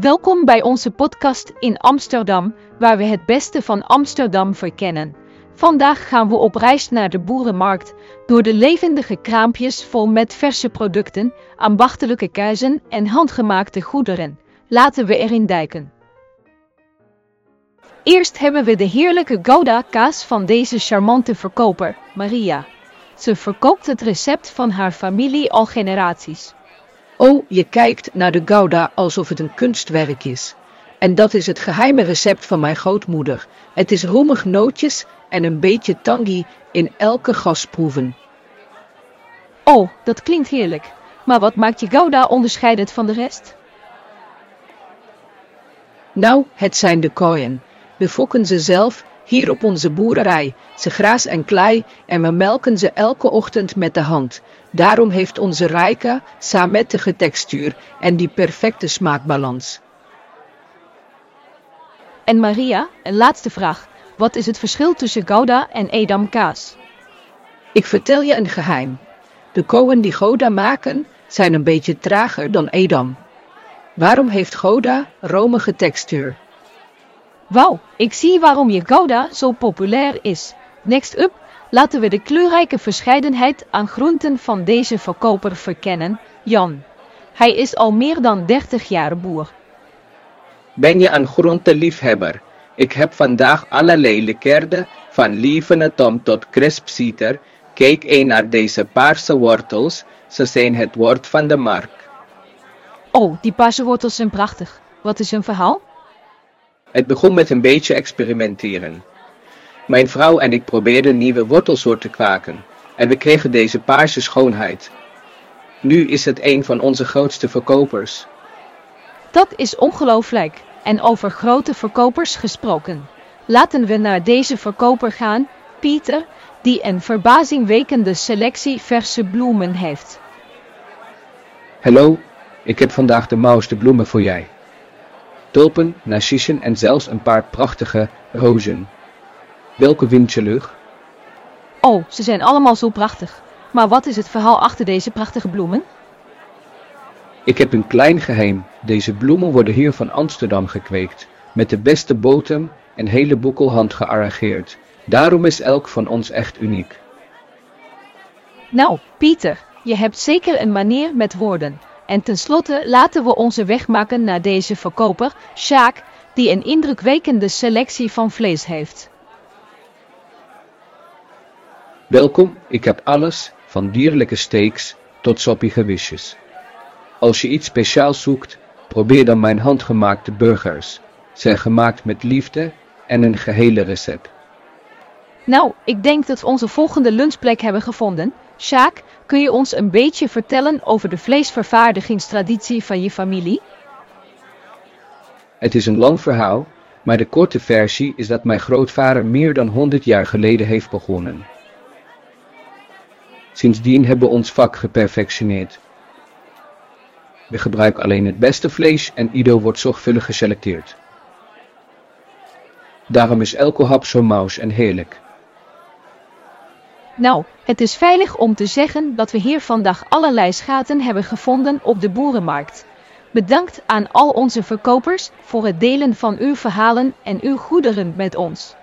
Welkom bij onze podcast in Amsterdam, waar we het beste van Amsterdam verkennen. Vandaag gaan we op reis naar de boerenmarkt, door de levendige kraampjes vol met verse producten, ambachtelijke kuizen en handgemaakte goederen. Laten we erin duiken. Eerst hebben we de heerlijke Gouda-kaas van deze charmante verkoper, Maria. Ze verkoopt het recept van haar familie al generaties. Oh, je kijkt naar de Gouda alsof het een kunstwerk is. En dat is het geheime recept van mijn grootmoeder. Het is roemig nootjes en een beetje tangy in elke gasproeven. Oh, dat klinkt heerlijk. Maar wat maakt je Gouda onderscheidend van de rest? Nou, het zijn de koeien. We fokken ze zelf hier op onze boerderij. Ze gras en klei en we melken ze elke ochtend met de hand. Daarom heeft onze rijke, samettige textuur en die perfecte smaakbalans. En Maria, een laatste vraag. Wat is het verschil tussen Gouda en Edam kaas? Ik vertel je een geheim. De koeien die Gouda maken zijn een beetje trager dan Edam. Waarom heeft Gouda romige textuur? Wauw, ik zie waarom je Gouda zo populair is. Next up, laten we de kleurrijke verscheidenheid aan groenten van deze verkoper verkennen, Jan. Hij is al meer dan 30 jaar boer. Ben je een groenteliefhebber? Ik heb vandaag allerlei lekkerden, van lievene tom tot crispsieter. Kijk eens naar deze paarse wortels, ze zijn het woord van de markt. Oh, die paarse wortels zijn prachtig. Wat is hun verhaal? Het begon met een beetje experimenteren. Mijn vrouw en ik probeerden nieuwe wortelsoorten kwaken en we kregen deze paarse schoonheid. Nu is het een van onze grootste verkopers. Dat is ongelooflijk. En over grote verkopers gesproken. Laten we naar deze verkoper gaan, Pieter, die een verbazingwekkende selectie verse bloemen heeft. Hallo, ik heb vandaag de mooiste bloemen voor jij. Tulpen, narcissen en zelfs een paar prachtige rozen. Welke vind je leuk? Oh, ze zijn allemaal zo prachtig. Maar wat is het verhaal achter deze prachtige bloemen? Ik heb een klein geheim. Deze bloemen worden hier van Amsterdam gekweekt, met de beste botem en hele boekelhand gearrangeerd. Daarom is elk van ons echt uniek. Nou, Pieter, je hebt zeker een manier met woorden. En tenslotte laten we onze weg maken naar deze verkoper, Sjaak, die een indrukwekkende selectie van vlees heeft. Welkom, ik heb alles, van dierlijke steaks tot soppige wisjes. Als je iets speciaals zoekt, probeer dan mijn handgemaakte burgers. Zijn gemaakt met liefde en een gehele recept. Nou, ik denk dat we onze volgende lunchplek hebben gevonden. Sjaak, kun je ons een beetje vertellen over de vleesvervaardigingstraditie van je familie? Het is een lang verhaal, maar de korte versie is dat mijn grootvader meer dan 100 jaar geleden heeft begonnen. Sindsdien hebben we ons vak geperfectioneerd. We gebruiken alleen het beste vlees en ieder wordt zorgvuldig geselecteerd. Daarom is elke hap zo maus en heerlijk. Nou, het is veilig om te zeggen dat we hier vandaag allerlei schaten hebben gevonden op de boerenmarkt. Bedankt aan al onze verkopers voor het delen van uw verhalen en uw goederen met ons.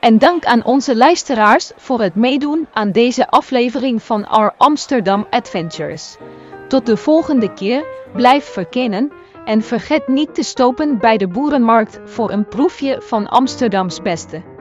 En dank aan onze luisteraars voor het meedoen aan deze aflevering van Our Amsterdam Adventures. Tot de volgende keer, blijf verkennen en vergeet niet te stoppen bij de boerenmarkt voor een proefje van Amsterdams beste.